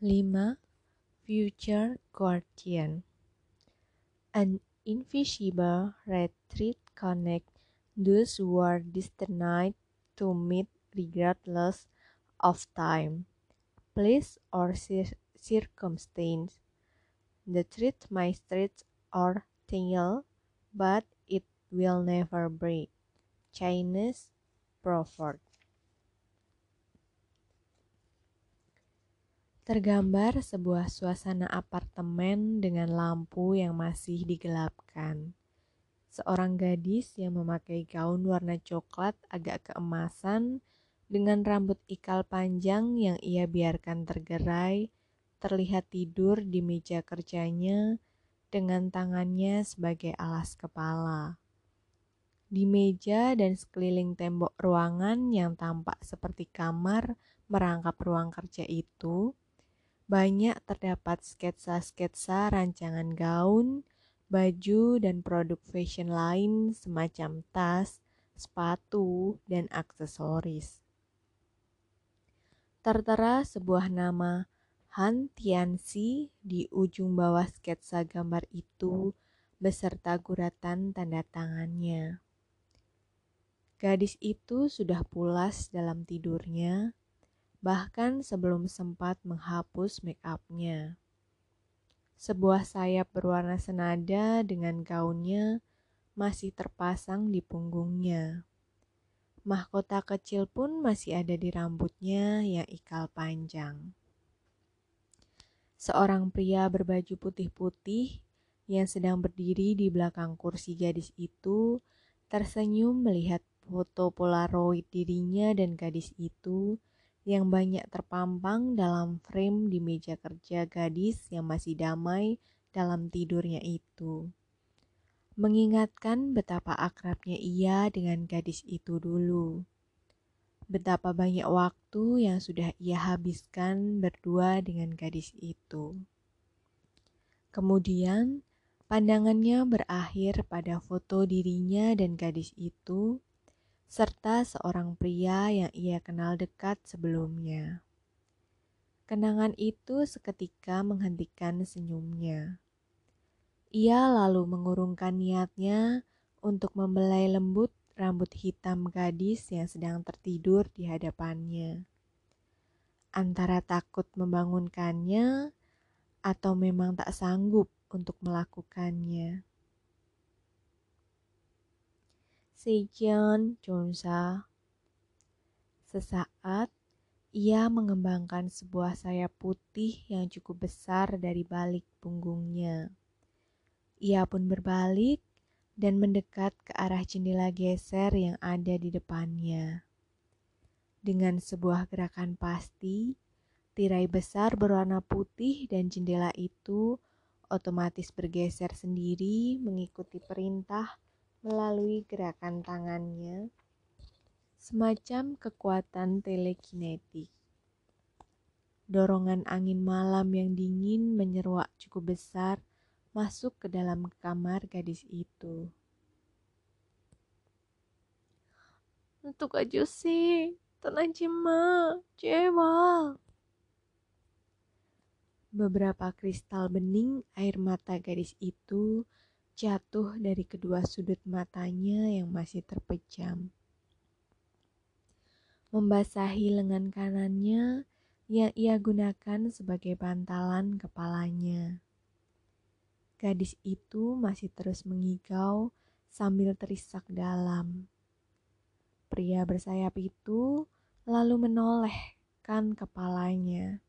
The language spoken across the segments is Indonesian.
5. Future Guardian An invisible retreat connect those who are destined to meet regardless of time, place, or cir- circumstance. The truth might stretch or tingle, but it will never break. Chinese proverb. Tergambar sebuah suasana apartemen dengan lampu yang masih digelapkan. Seorang gadis yang memakai gaun warna coklat agak keemasan dengan rambut ikal panjang yang ia biarkan tergerai, terlihat tidur di meja kerjanya dengan tangannya sebagai alas kepala. Di meja dan sekeliling tembok ruangan yang tampak seperti kamar merangkap ruang kerja itu, banyak terdapat sketsa-sketsa rancangan gaun, baju, dan produk fashion lain semacam tas, sepatu, dan aksesoris. Tertera sebuah nama Han Tianxi di ujung bawah sketsa gambar itu beserta guratan tanda tangannya. Gadis itu sudah pulas dalam tidurnya bahkan sebelum sempat menghapus make upnya. Sebuah sayap berwarna senada dengan gaunnya masih terpasang di punggungnya. Mahkota kecil pun masih ada di rambutnya yang ikal panjang. Seorang pria berbaju putih-putih yang sedang berdiri di belakang kursi gadis itu tersenyum melihat foto polaroid dirinya dan gadis itu yang banyak terpampang dalam frame di meja kerja gadis yang masih damai dalam tidurnya itu. Mengingatkan betapa akrabnya ia dengan gadis itu dulu. Betapa banyak waktu yang sudah ia habiskan berdua dengan gadis itu. Kemudian, pandangannya berakhir pada foto dirinya dan gadis itu serta seorang pria yang ia kenal dekat sebelumnya. Kenangan itu seketika menghentikan senyumnya. Ia lalu mengurungkan niatnya untuk membelai lembut rambut hitam gadis yang sedang tertidur di hadapannya. Antara takut membangunkannya atau memang tak sanggup untuk melakukannya. Sejong Jonsa. Sesaat, ia mengembangkan sebuah sayap putih yang cukup besar dari balik punggungnya. Ia pun berbalik dan mendekat ke arah jendela geser yang ada di depannya. Dengan sebuah gerakan pasti, tirai besar berwarna putih dan jendela itu otomatis bergeser sendiri mengikuti perintah melalui gerakan tangannya, semacam kekuatan telekinetik. Dorongan angin malam yang dingin menyeruak cukup besar masuk ke dalam kamar gadis itu. Untuk aja sih, tenang cima, cewa. Beberapa kristal bening air mata gadis itu jatuh dari kedua sudut matanya yang masih terpejam. Membasahi lengan kanannya yang ia gunakan sebagai bantalan kepalanya. Gadis itu masih terus mengigau sambil terisak dalam. Pria bersayap itu lalu menolehkan kepalanya.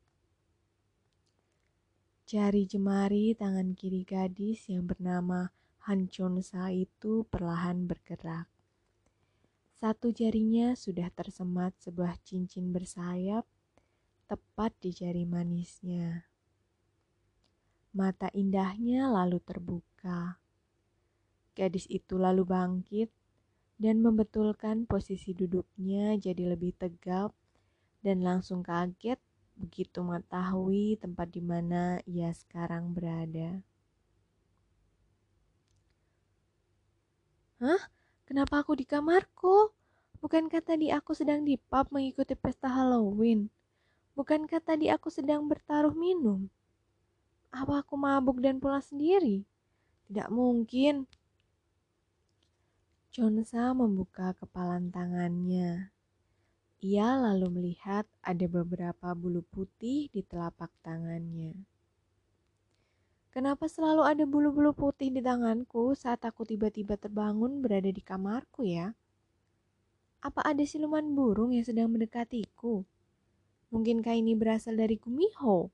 Jari jemari tangan kiri gadis yang bernama Hanchonsa itu perlahan bergerak. Satu jarinya sudah tersemat sebuah cincin bersayap tepat di jari manisnya. Mata indahnya lalu terbuka. Gadis itu lalu bangkit dan membetulkan posisi duduknya jadi lebih tegap dan langsung kaget begitu mengetahui tempat di mana ia sekarang berada. Hah? Kenapa aku di kamarku? Bukankah tadi aku sedang di pub mengikuti pesta Halloween? Bukankah tadi aku sedang bertaruh minum? Apa aku mabuk dan pulang sendiri? Tidak mungkin. Chonsa membuka kepalan tangannya. Ia lalu melihat ada beberapa bulu putih di telapak tangannya. Kenapa selalu ada bulu-bulu putih di tanganku saat aku tiba-tiba terbangun berada di kamarku ya? Apa ada siluman burung yang sedang mendekatiku? Mungkinkah ini berasal dari Kumiho?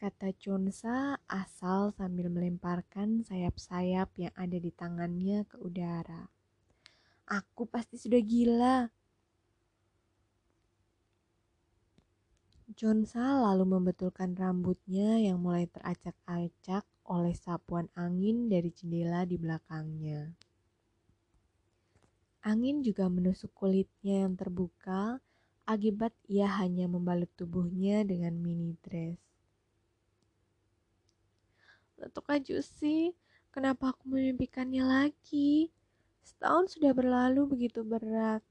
Kata Chonsa asal sambil melemparkan sayap-sayap yang ada di tangannya ke udara. Aku pasti sudah gila. Chonsa lalu membetulkan rambutnya yang mulai teracak-acak oleh sapuan angin dari jendela di belakangnya. Angin juga menusuk kulitnya yang terbuka akibat ia hanya membalut tubuhnya dengan mini dress. Letuk sih, kenapa aku memimpikannya lagi? Setahun sudah berlalu begitu berat.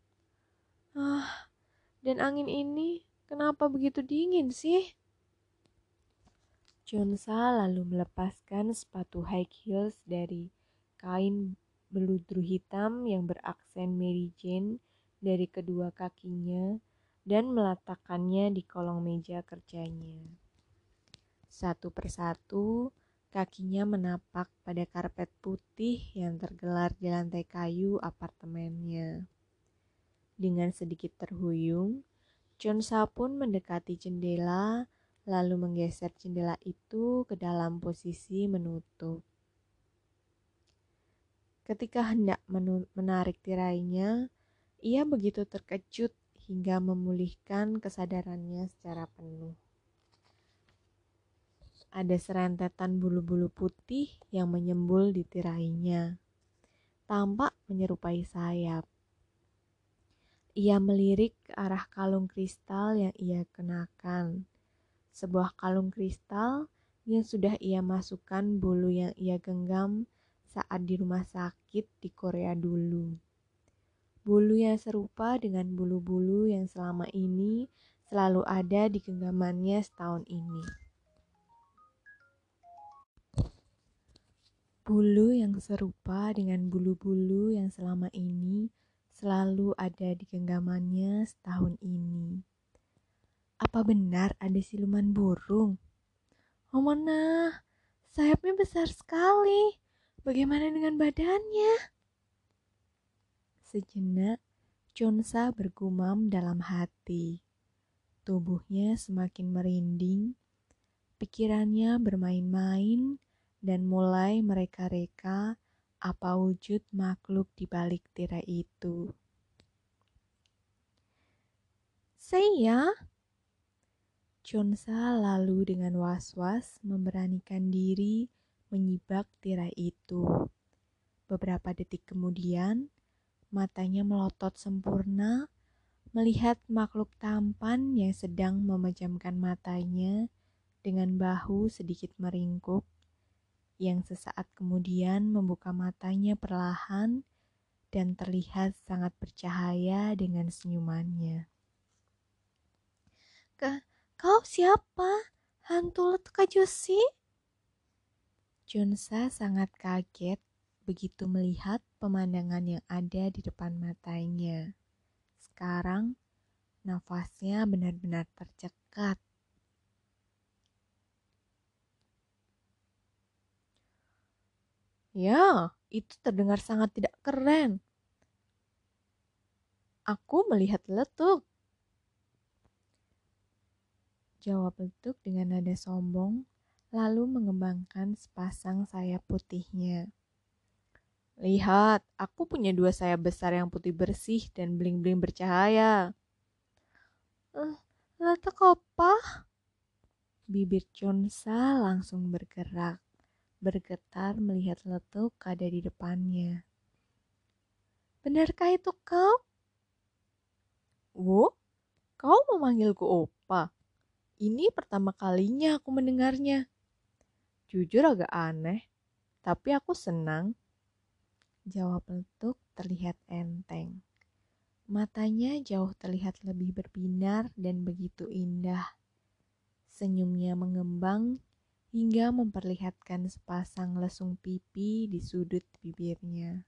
Ah, dan angin ini kenapa begitu dingin sih? Chunsa lalu melepaskan sepatu high heels dari kain beludru hitam yang beraksen Mary Jane dari kedua kakinya dan meletakkannya di kolong meja kerjanya. Satu persatu, kakinya menapak pada karpet putih yang tergelar di lantai kayu apartemennya. Dengan sedikit terhuyung, Chonsa pun mendekati jendela, lalu menggeser jendela itu ke dalam posisi menutup. Ketika hendak menarik tirainya, ia begitu terkejut hingga memulihkan kesadarannya secara penuh. Ada serentetan bulu-bulu putih yang menyembul di tirainya, tampak menyerupai sayap. Ia melirik ke arah kalung kristal yang ia kenakan. Sebuah kalung kristal yang sudah ia masukkan bulu yang ia genggam saat di rumah sakit di Korea dulu. Bulu yang serupa dengan bulu-bulu yang selama ini selalu ada di genggamannya setahun ini. Bulu yang serupa dengan bulu-bulu yang selama ini selalu ada di genggamannya setahun ini. Apa benar ada siluman burung? Oh mana, sayapnya besar sekali. Bagaimana dengan badannya? Sejenak, Chonsa bergumam dalam hati. Tubuhnya semakin merinding, pikirannya bermain-main, dan mulai mereka-reka apa wujud makhluk di balik tirai itu. Saya Chonsa lalu dengan was-was memberanikan diri menyibak tirai itu. Beberapa detik kemudian, matanya melotot sempurna melihat makhluk tampan yang sedang memejamkan matanya dengan bahu sedikit meringkuk, yang sesaat kemudian membuka matanya perlahan dan terlihat sangat bercahaya dengan senyumannya. Ke, kau siapa? Hantu letuk sih? Junsa sangat kaget begitu melihat pemandangan yang ada di depan matanya. Sekarang, nafasnya benar-benar tercekat. Ya, itu terdengar sangat tidak keren. Aku melihat letuk. Jawab letuk dengan nada sombong lalu mengembangkan sepasang sayap putihnya. Lihat, aku punya dua sayap besar yang putih bersih dan bling-bling bercahaya. Uh, letak apa? Bibir Chonsa langsung bergerak, bergetar melihat letuk ada di depannya. Benarkah itu kau? Wo, kau memanggilku opa? Ini pertama kalinya aku mendengarnya. Jujur agak aneh, tapi aku senang. Jawab letuk terlihat enteng. Matanya jauh terlihat lebih berbinar dan begitu indah. Senyumnya mengembang hingga memperlihatkan sepasang lesung pipi di sudut bibirnya.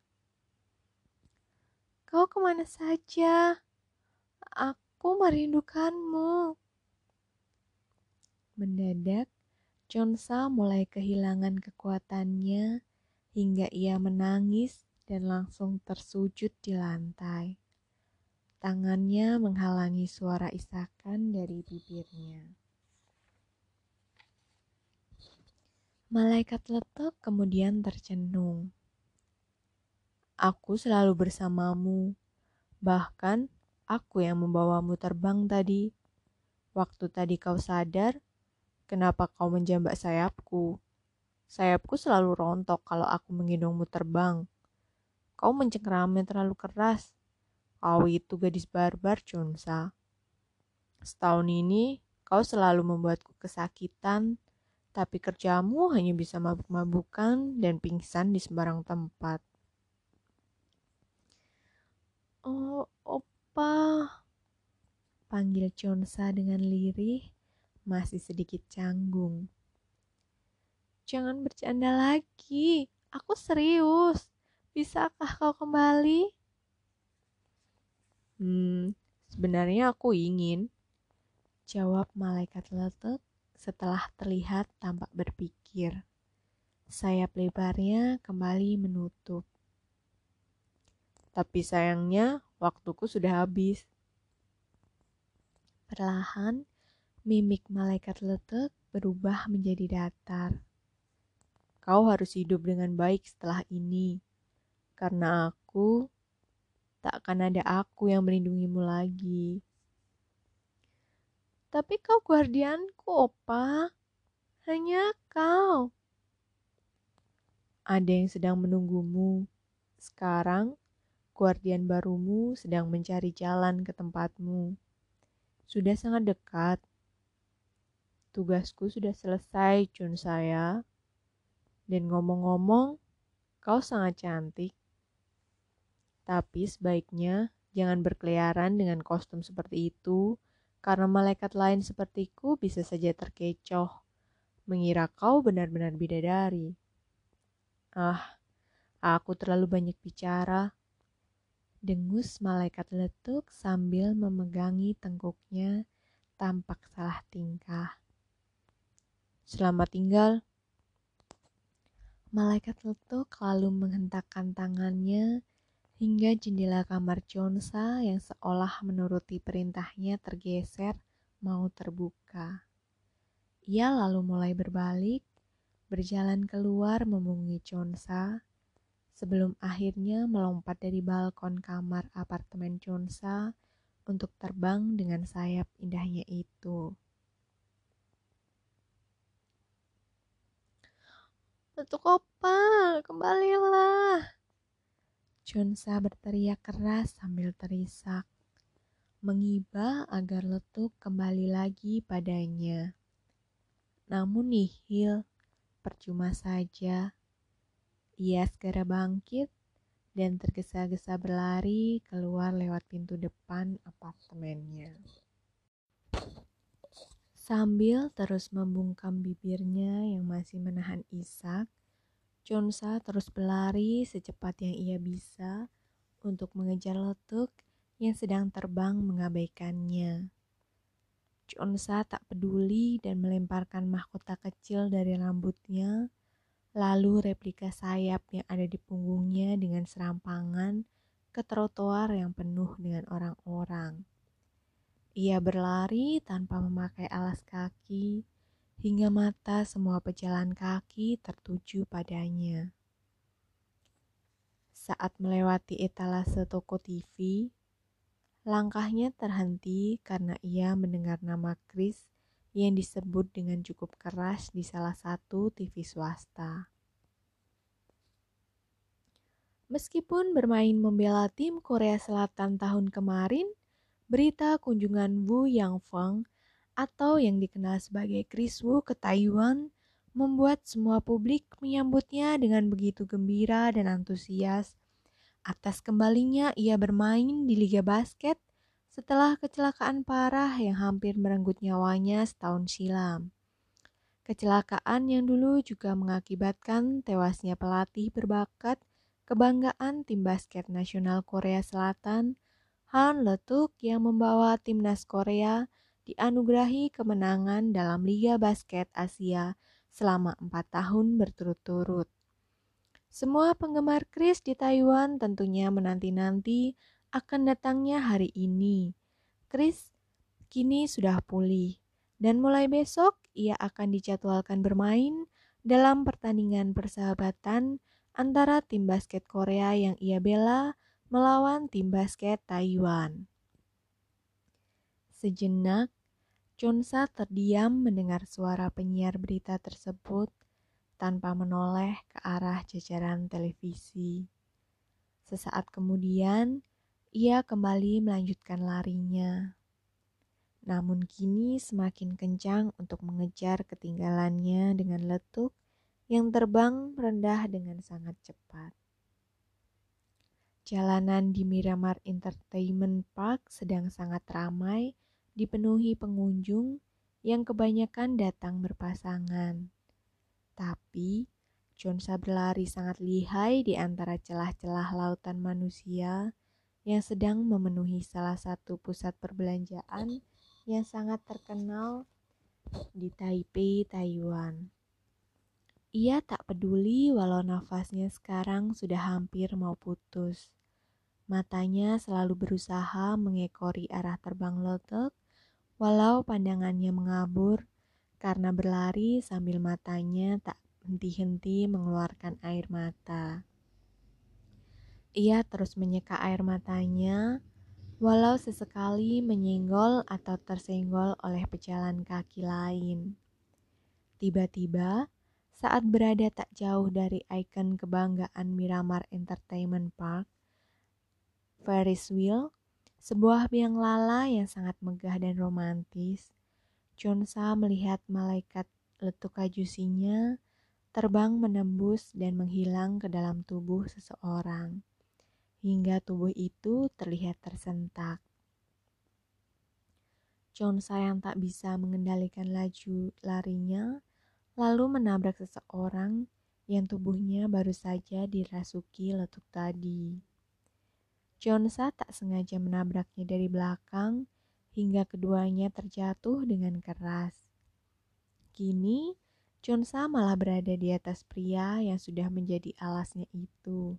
Kau ke mana saja? Aku merindukanmu. Mendadak, Chonsa mulai kehilangan kekuatannya hingga ia menangis dan langsung tersujud di lantai. Tangannya menghalangi suara isakan dari bibirnya. Malaikat letuk kemudian tercenung. Aku selalu bersamamu, bahkan aku yang membawamu terbang tadi. Waktu tadi kau sadar, kenapa kau menjambak sayapku? Sayapku selalu rontok kalau aku menggendongmu terbang. Kau mencengkeramnya terlalu keras, Kau itu gadis barbar, Chunsa. Setahun ini kau selalu membuatku kesakitan, tapi kerjamu hanya bisa mabuk-mabukan dan pingsan di sembarang tempat. Oh, opa. Panggil Chonsa dengan lirih, masih sedikit canggung. Jangan bercanda lagi, aku serius. Bisakah kau kembali? Hmm, sebenarnya aku ingin. Jawab malaikat letek setelah terlihat tampak berpikir. Sayap lebarnya kembali menutup. Tapi sayangnya waktuku sudah habis. Perlahan, mimik malaikat letek berubah menjadi datar. Kau harus hidup dengan baik setelah ini, karena aku tak akan ada aku yang melindungimu lagi. Tapi kau guardianku, opa. Hanya kau. Ada yang sedang menunggumu. Sekarang, guardian barumu sedang mencari jalan ke tempatmu. Sudah sangat dekat. Tugasku sudah selesai, Cun saya. Dan ngomong-ngomong, kau sangat cantik. Tapi sebaiknya jangan berkeliaran dengan kostum seperti itu, karena malaikat lain sepertiku bisa saja terkecoh, mengira kau benar-benar bidadari. Ah, aku terlalu banyak bicara. Dengus malaikat letuk sambil memegangi tengkuknya tampak salah tingkah. Selamat tinggal. Malaikat letuk lalu menghentakkan tangannya hingga jendela kamar Chonsa yang seolah menuruti perintahnya tergeser mau terbuka. Ia lalu mulai berbalik, berjalan keluar memungi Chonsa, sebelum akhirnya melompat dari balkon kamar apartemen Chonsa untuk terbang dengan sayap indahnya itu. Untuk opa, kembalilah. Chunsa berteriak keras sambil terisak, mengiba agar letuk kembali lagi padanya. Namun nihil, percuma saja. Ia segera bangkit dan tergesa-gesa berlari keluar lewat pintu depan apartemennya. Sambil terus membungkam bibirnya yang masih menahan isak, Chonsa terus berlari secepat yang ia bisa untuk mengejar letuk yang sedang terbang mengabaikannya. Chonsa tak peduli dan melemparkan mahkota kecil dari rambutnya, lalu replika sayap yang ada di punggungnya dengan serampangan ke trotoar yang penuh dengan orang-orang. Ia berlari tanpa memakai alas kaki, hingga mata semua pejalan kaki tertuju padanya. Saat melewati etalase toko TV, langkahnya terhenti karena ia mendengar nama Chris yang disebut dengan cukup keras di salah satu TV swasta. Meskipun bermain membela tim Korea Selatan tahun kemarin, berita kunjungan Wu Yang Feng atau yang dikenal sebagai Chris Wu ke Taiwan membuat semua publik menyambutnya dengan begitu gembira dan antusias atas kembalinya ia bermain di Liga Basket setelah kecelakaan parah yang hampir merenggut nyawanya setahun silam. Kecelakaan yang dulu juga mengakibatkan tewasnya pelatih berbakat kebanggaan tim basket nasional Korea Selatan, Han Letuk yang membawa timnas Korea dianugerahi kemenangan dalam Liga Basket Asia selama empat tahun berturut-turut. Semua penggemar Chris di Taiwan tentunya menanti-nanti akan datangnya hari ini. Chris kini sudah pulih dan mulai besok ia akan dijadwalkan bermain dalam pertandingan persahabatan antara tim basket Korea yang ia bela melawan tim basket Taiwan. Sejenak, Chonsa terdiam mendengar suara penyiar berita tersebut tanpa menoleh ke arah jajaran televisi. Sesaat kemudian, ia kembali melanjutkan larinya. Namun kini semakin kencang untuk mengejar ketinggalannya dengan letuk yang terbang rendah dengan sangat cepat. Jalanan di Miramar Entertainment Park sedang sangat ramai, dipenuhi pengunjung yang kebanyakan datang berpasangan. Tapi, Jonsa berlari sangat lihai di antara celah-celah lautan manusia yang sedang memenuhi salah satu pusat perbelanjaan yang sangat terkenal di Taipei, Taiwan. Ia tak peduli walau nafasnya sekarang sudah hampir mau putus. Matanya selalu berusaha mengekori arah terbang letek, walau pandangannya mengabur karena berlari sambil matanya tak henti-henti mengeluarkan air mata. Ia terus menyeka air matanya, walau sesekali menyenggol atau tersenggol oleh pejalan kaki lain. Tiba-tiba, saat berada tak jauh dari ikon kebanggaan Miramar Entertainment Park, Ferris wheel, sebuah biang lala yang sangat megah dan romantis, Chonsa melihat malaikat letuk kajusinya terbang menembus dan menghilang ke dalam tubuh seseorang, hingga tubuh itu terlihat tersentak. Chonsa yang tak bisa mengendalikan laju larinya, lalu menabrak seseorang yang tubuhnya baru saja dirasuki letuk tadi. Chonsa tak sengaja menabraknya dari belakang hingga keduanya terjatuh dengan keras. Kini, Chonsa malah berada di atas pria yang sudah menjadi alasnya itu.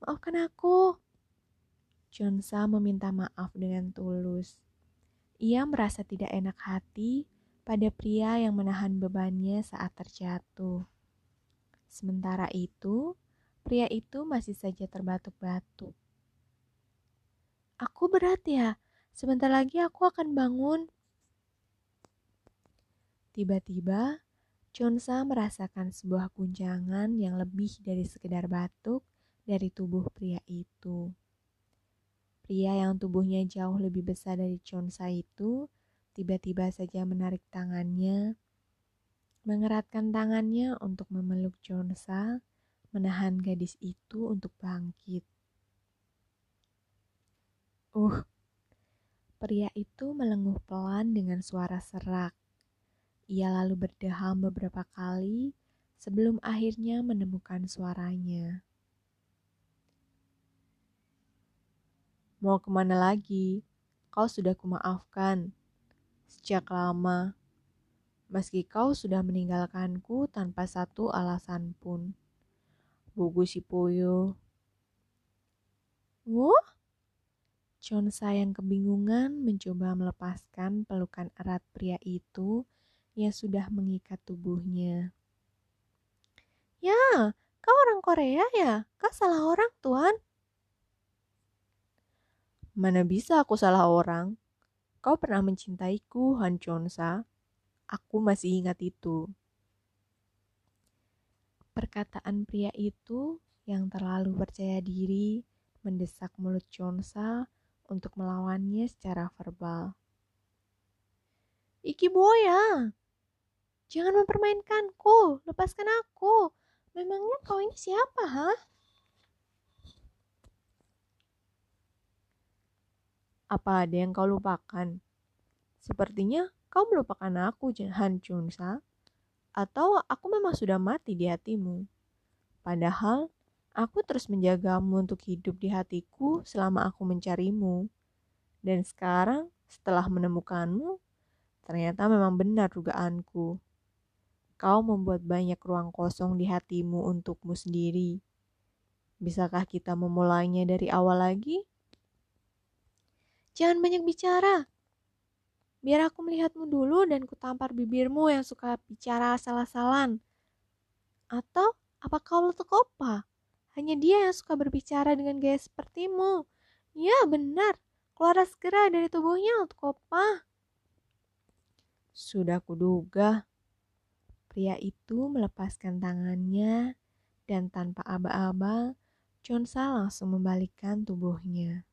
Maafkan aku. Chonsa meminta maaf dengan tulus. Ia merasa tidak enak hati pada pria yang menahan bebannya saat terjatuh. Sementara itu, pria itu masih saja terbatuk-batuk. Aku berat ya, sebentar lagi aku akan bangun. Tiba-tiba, Chonsa merasakan sebuah guncangan yang lebih dari sekedar batuk dari tubuh pria itu. Pria yang tubuhnya jauh lebih besar dari Chonsa itu tiba-tiba saja menarik tangannya, mengeratkan tangannya untuk memeluk Chonsa, menahan gadis itu untuk bangkit. Uh, pria itu melenguh pelan dengan suara serak. Ia lalu berdeham beberapa kali sebelum akhirnya menemukan suaranya. Mau ke mana lagi? Kau sudah kumaafkan. Sejak lama, meski kau sudah meninggalkanku tanpa satu alasan pun. Bugu si Puyo. Wah? Chonsa yang kebingungan mencoba melepaskan pelukan erat pria itu yang sudah mengikat tubuhnya. Ya, kau orang Korea ya? Kau salah orang, Tuan. Mana bisa aku salah orang? Kau pernah mencintaiku, Han Chonsa. Aku masih ingat itu. Perkataan pria itu yang terlalu percaya diri mendesak mulut Chonsa untuk melawannya secara verbal. Iki Boya, jangan mempermainkanku, lepaskan aku. Memangnya kau ini siapa, ha? Apa ada yang kau lupakan? Sepertinya kau melupakan aku, Han Chunsa. Atau aku memang sudah mati di hatimu. Padahal aku terus menjagamu untuk hidup di hatiku selama aku mencarimu. Dan sekarang setelah menemukanmu, ternyata memang benar dugaanku. Kau membuat banyak ruang kosong di hatimu untukmu sendiri. Bisakah kita memulainya dari awal lagi? Jangan banyak bicara. Biar aku melihatmu dulu dan kutampar bibirmu yang suka bicara asal-asalan. Atau apa kau letuk opa? Hanya dia yang suka berbicara dengan gaya sepertimu. Ya, benar. Keluar segera dari tubuhnya untuk opa. Sudah kuduga. Pria itu melepaskan tangannya dan tanpa aba-aba, Chonsa langsung membalikkan tubuhnya.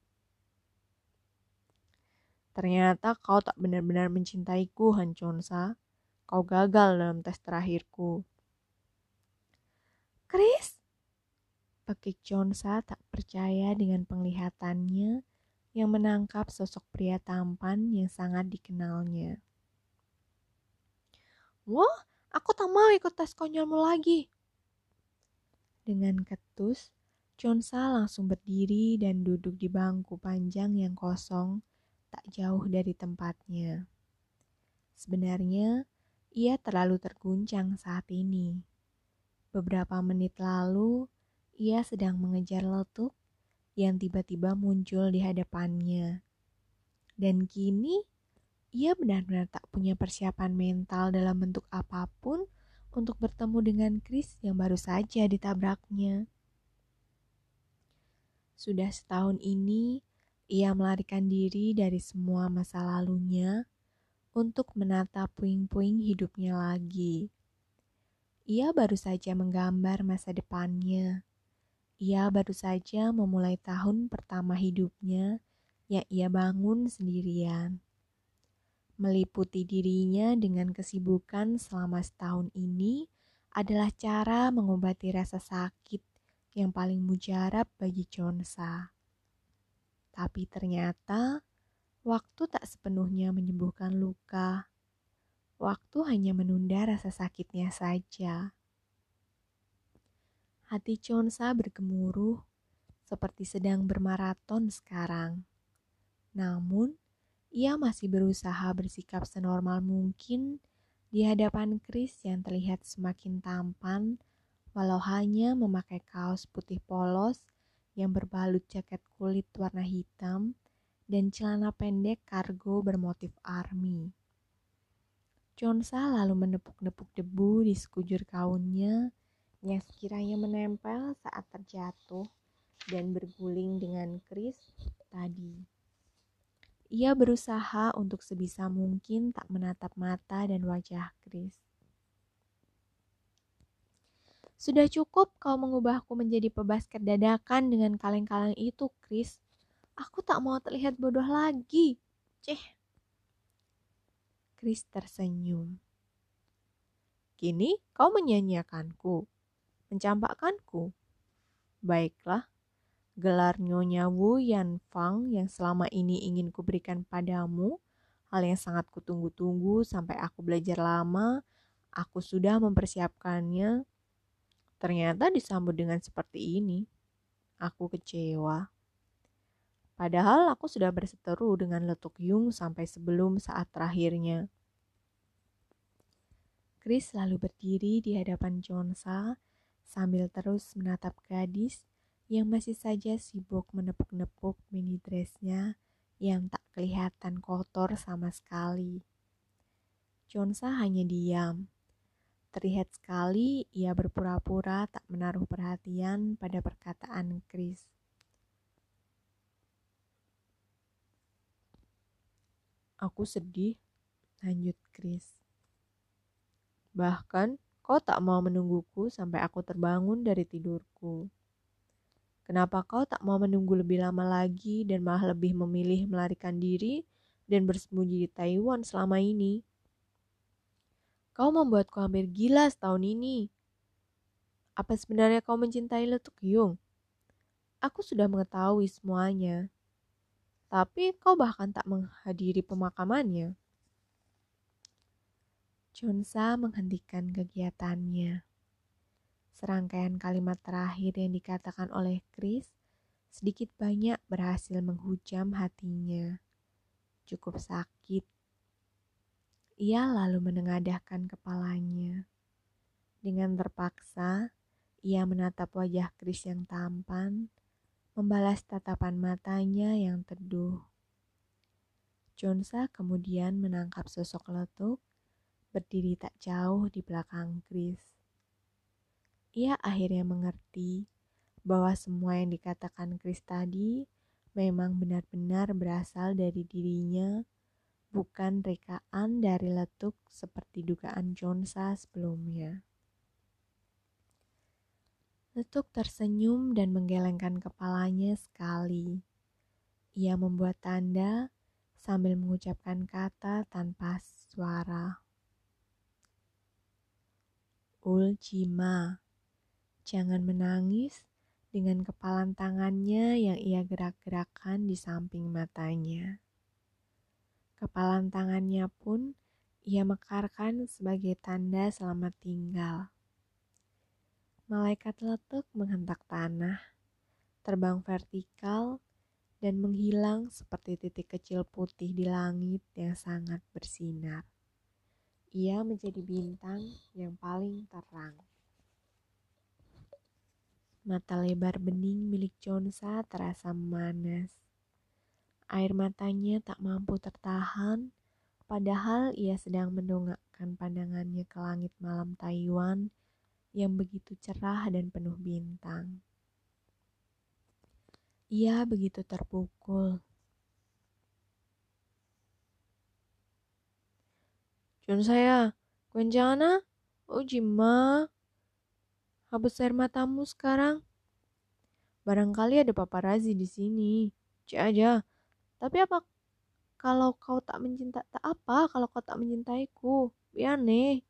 Ternyata kau tak benar-benar mencintaiku, Han Chonsa. Kau gagal dalam tes terakhirku. Chris? Pekik Chonsa tak percaya dengan penglihatannya yang menangkap sosok pria tampan yang sangat dikenalnya. Wah, aku tak mau ikut tes konyolmu lagi. Dengan ketus, Chonsa langsung berdiri dan duduk di bangku panjang yang kosong tak jauh dari tempatnya. Sebenarnya, ia terlalu terguncang saat ini. Beberapa menit lalu, ia sedang mengejar letuk yang tiba-tiba muncul di hadapannya. Dan kini, ia benar-benar tak punya persiapan mental dalam bentuk apa pun untuk bertemu dengan Chris yang baru saja ditabraknya. Sudah setahun ini, ia melarikan diri dari semua masa lalunya untuk menata puing-puing hidupnya lagi. Ia baru saja menggambar masa depannya. Ia baru saja memulai tahun pertama hidupnya yang ia bangun sendirian. Meliputi dirinya dengan kesibukan selama setahun ini adalah cara mengobati rasa sakit yang paling mujarab bagi Chonsa. Tapi ternyata waktu tak sepenuhnya menyembuhkan luka. Waktu hanya menunda rasa sakitnya saja. Hati Chonsa bergemuruh seperti sedang bermaraton sekarang. Namun, ia masih berusaha bersikap senormal mungkin di hadapan Chris yang terlihat semakin tampan walau hanya memakai kaos putih polos yang berbalut jaket kulit warna hitam dan celana pendek kargo bermotif army. Chonsa lalu menepuk-nepuk debu di sekujur kaunnya yang sekiranya menempel saat terjatuh dan berguling dengan Chris tadi. Ia berusaha untuk sebisa mungkin tak menatap mata dan wajah Chris. Sudah cukup kau mengubahku menjadi pebasket dadakan dengan kaleng-kaleng itu, Chris. Aku tak mau terlihat bodoh lagi. Ceh. Chris tersenyum. Kini kau menyanyiakanku, mencampakkanku. Baiklah, gelar Nyonya Wu Yan Fang yang selama ini ingin kuberikan padamu, hal yang sangat kutunggu-tunggu sampai aku belajar lama, aku sudah mempersiapkannya Ternyata disambut dengan seperti ini. Aku kecewa. Padahal aku sudah berseteru dengan Letuk Yung sampai sebelum saat terakhirnya. Chris lalu berdiri di hadapan Jonsa sambil terus menatap gadis yang masih saja sibuk menepuk-nepuk mini dressnya yang tak kelihatan kotor sama sekali. Jonsa hanya diam Terlihat sekali ia berpura-pura tak menaruh perhatian pada perkataan Chris. Aku sedih, lanjut Chris. Bahkan kau tak mau menungguku sampai aku terbangun dari tidurku. Kenapa kau tak mau menunggu lebih lama lagi dan malah lebih memilih melarikan diri dan bersembunyi di Taiwan selama ini? Kau membuatku hampir gila setahun ini. Apa sebenarnya kau mencintai Letuk Yung? Aku sudah mengetahui semuanya. Tapi kau bahkan tak menghadiri pemakamannya. Chonsa menghentikan kegiatannya. Serangkaian kalimat terakhir yang dikatakan oleh Chris sedikit banyak berhasil menghujam hatinya. Cukup sakit. Ia lalu menengadahkan kepalanya. Dengan terpaksa, ia menatap wajah Chris yang tampan, membalas tatapan matanya yang teduh. Jonsa kemudian menangkap sosok letuk berdiri tak jauh di belakang Chris. Ia akhirnya mengerti bahwa semua yang dikatakan Chris tadi memang benar-benar berasal dari dirinya, bukan rekaan dari letuk seperti dugaan Jonsa sebelumnya. Letuk tersenyum dan menggelengkan kepalanya sekali. Ia membuat tanda sambil mengucapkan kata tanpa suara. Uljima. Jangan menangis dengan kepalan tangannya yang ia gerak-gerakkan di samping matanya. Kepalan tangannya pun ia mekarkan sebagai tanda selamat tinggal. Malaikat letuk menghentak tanah, terbang vertikal, dan menghilang seperti titik kecil putih di langit yang sangat bersinar ia menjadi bintang yang paling terang. Mata lebar bening milik Jonsa terasa memanas. Air matanya tak mampu tertahan, padahal ia sedang mendongakkan pandangannya ke langit malam Taiwan yang begitu cerah dan penuh bintang. Ia begitu terpukul Jun saya, kencana, oh jima. Habis air matamu sekarang. Barangkali ada paparazi di sini. Cek aja. Tapi apa kalau kau tak mencinta tak apa kalau kau tak mencintaiku? Biar nih.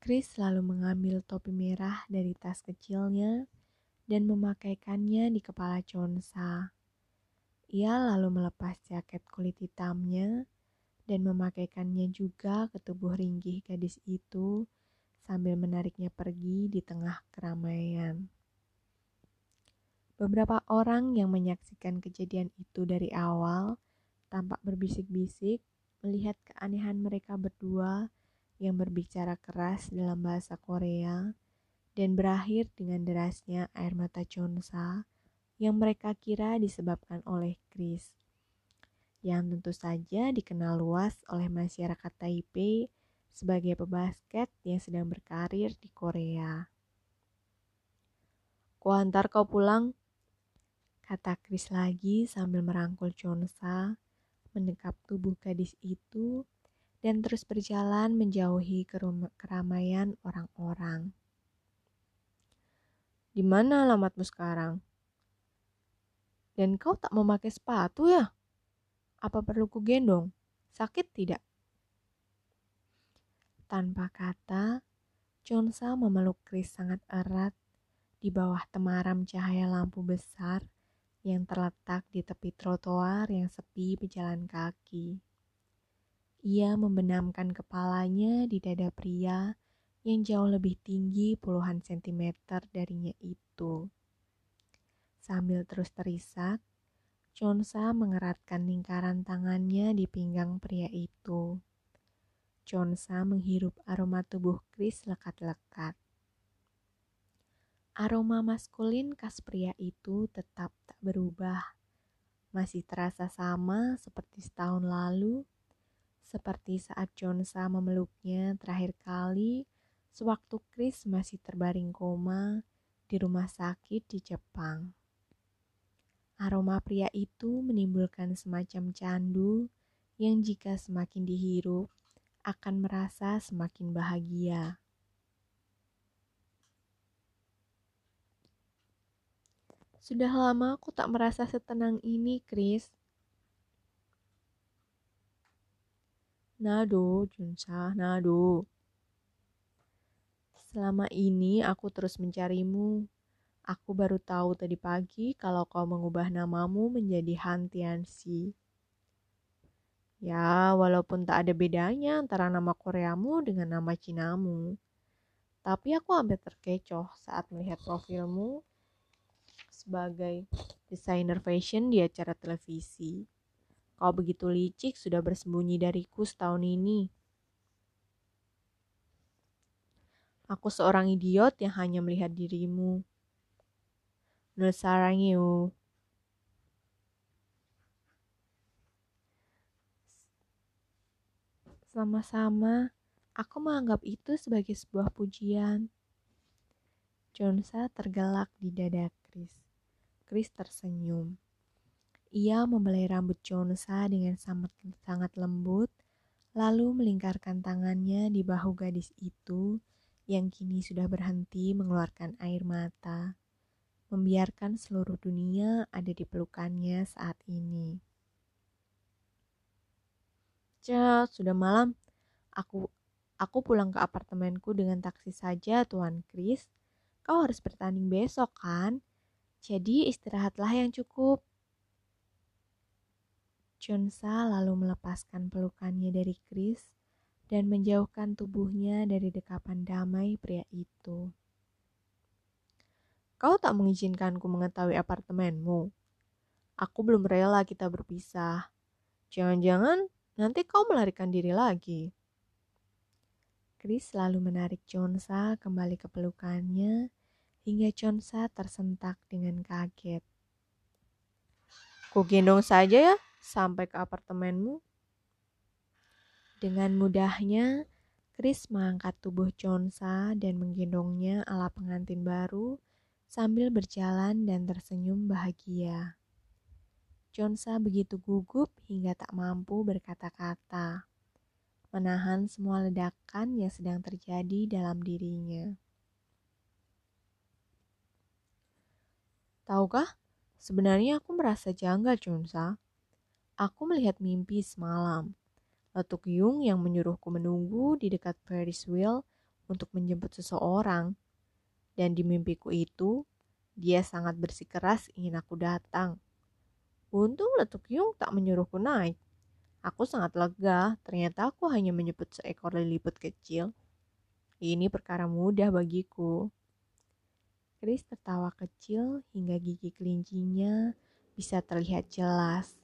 Chris selalu mengambil topi merah dari tas kecilnya dan memakaikannya di kepala Chonsa. Ia lalu melepas jaket kulit hitamnya dan memakaikannya juga ke tubuh ringgih gadis itu sambil menariknya pergi di tengah keramaian. Beberapa orang yang menyaksikan kejadian itu dari awal tampak berbisik-bisik melihat keanehan mereka berdua yang berbicara keras dalam bahasa Korea dan berakhir dengan derasnya air mata Chonsa yang mereka kira disebabkan oleh Chris yang tentu saja dikenal luas oleh masyarakat Taipei sebagai pebasket yang sedang berkarir di Korea. Ku antar kau pulang, kata Chris lagi sambil merangkul Chonsa, mendekap tubuh gadis itu, dan terus berjalan menjauhi keramaian orang-orang. Di mana alamatmu sekarang? Dan kau tak memakai sepatu ya? Apa perlu ku gendong? Sakit tidak? Tanpa kata, Chonsa memeluk Chris sangat erat di bawah temaram cahaya lampu besar yang terletak di tepi trotoar yang sepi pejalan kaki. Ia membenamkan kepalanya di dada pria yang jauh lebih tinggi puluhan sentimeter darinya itu. Sambil terus terisak, Chonsa mengeratkan lingkaran tangannya di pinggang pria itu. Chonsa menghirup aroma tubuh Chris lekat-lekat. Aroma maskulin khas pria itu tetap tak berubah. Masih terasa sama seperti setahun lalu, seperti saat Chonsa memeluknya terakhir kali sewaktu Chris masih terbaring koma di rumah sakit di Jepang. Aroma pria itu menimbulkan semacam candu yang jika semakin dihirup akan merasa semakin bahagia. Sudah lama aku tak merasa setenang ini, Chris. Nado, Junsa, nado. Selama ini aku terus mencarimu. Aku baru tahu tadi pagi kalau kau mengubah namamu menjadi Han Tianxi. Ya, walaupun tak ada bedanya antara nama Koreamu dengan nama Cinamu. Tapi aku hampir terkecoh saat melihat profilmu sebagai desainer fashion di acara televisi. Kau begitu licik sudah bersembunyi dariku setahun ini. Aku seorang idiot yang hanya melihat dirimu. Nusarangyu. Sama-sama, aku menganggap itu sebagai sebuah pujian. Jonsa tergelak di dada Chris. Chris tersenyum. Ia membelai rambut Jonsa dengan sangat, sangat lembut, lalu melingkarkan tangannya di bahu gadis itu yang kini sudah berhenti mengeluarkan air mata, membiarkan seluruh dunia ada di pelukannya saat ini. Cah, sudah malam. Aku aku pulang ke apartemenku dengan taksi saja, Tuan Chris. Kau harus bertanding besok, kan? Jadi istirahatlah yang cukup. Chonsa lalu melepaskan pelukannya dari Chris dan menjauhkan tubuhnya dari dekapan damai pria itu. Kau tak mengizinkanku mengetahui apartemenmu. Aku belum rela kita berpisah. Jangan-jangan nanti kau melarikan diri lagi. Chris lalu menarik Chonsa kembali ke pelukannya hingga Chonsa tersentak dengan kaget. Ku gendong saja ya sampai ke apartemenmu. Dengan mudahnya, Chris mengangkat tubuh Chonsa dan menggendongnya ala pengantin baru sambil berjalan dan tersenyum bahagia. Chonsa begitu gugup hingga tak mampu berkata-kata, menahan semua ledakan yang sedang terjadi dalam dirinya. Tahukah, sebenarnya aku merasa janggal, Chonsa. Aku melihat mimpi semalam Letuk Yung yang menyuruhku menunggu di dekat Ferris wheel untuk menjemput seseorang. Dan di mimpiku itu, dia sangat bersikeras ingin aku datang. Untung Letuk Yung tak menyuruhku naik. Aku sangat lega, ternyata aku hanya menyebut seekor liliput kecil. Ini perkara mudah bagiku. Chris tertawa kecil hingga gigi kelincinya bisa terlihat jelas.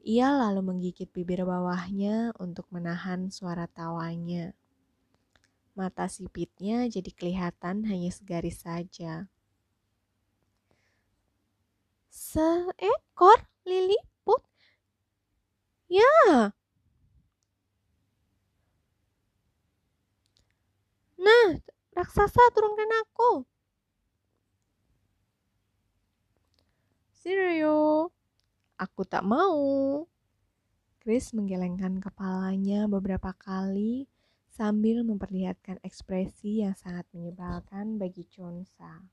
Ia lalu menggigit bibir bawahnya untuk menahan suara tawanya. Mata sipitnya jadi kelihatan hanya segaris saja. Seekor liliput? Ya. Nah, raksasa turunkan aku. Sirio. Aku tak mau. Chris menggelengkan kepalanya beberapa kali sambil memperlihatkan ekspresi yang sangat menyebalkan bagi Chonsa.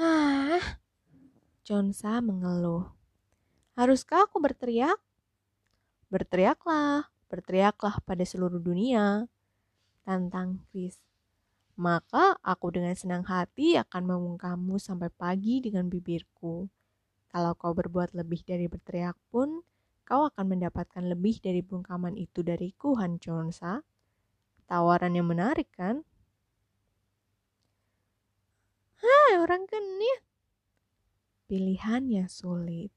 Ah, Chonsa mengeluh. Haruskah aku berteriak? Berteriaklah, berteriaklah pada seluruh dunia. Tantang Chris. Maka aku dengan senang hati akan membungkammu sampai pagi dengan bibirku. Kalau kau berbuat lebih dari berteriak pun, kau akan mendapatkan lebih dari bungkaman itu dariku, Han Chonsa. Tawaran yang menarik, kan? Hai, orang genit. Pilihan yang sulit.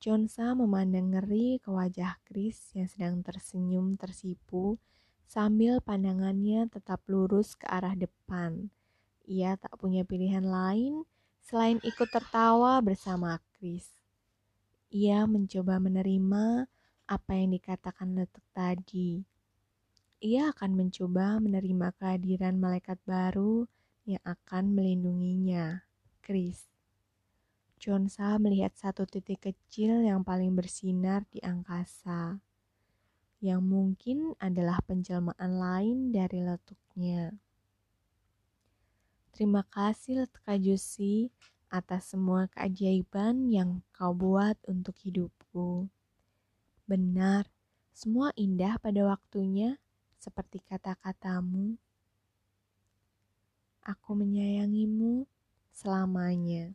Chonsa memandang ngeri ke wajah Chris yang sedang tersenyum tersipu sambil pandangannya tetap lurus ke arah depan. Ia tak punya pilihan lain selain ikut tertawa bersama Chris. Ia mencoba menerima apa yang dikatakan letuk tadi. Ia akan mencoba menerima kehadiran malaikat baru yang akan melindunginya, Chris. Chonsa melihat satu titik kecil yang paling bersinar di angkasa yang mungkin adalah penjelmaan lain dari letuknya. Terima kasih Letuk Jusi atas semua keajaiban yang kau buat untuk hidupku. Benar, semua indah pada waktunya. seperti kata-katamu. Aku menyayangimu selamanya.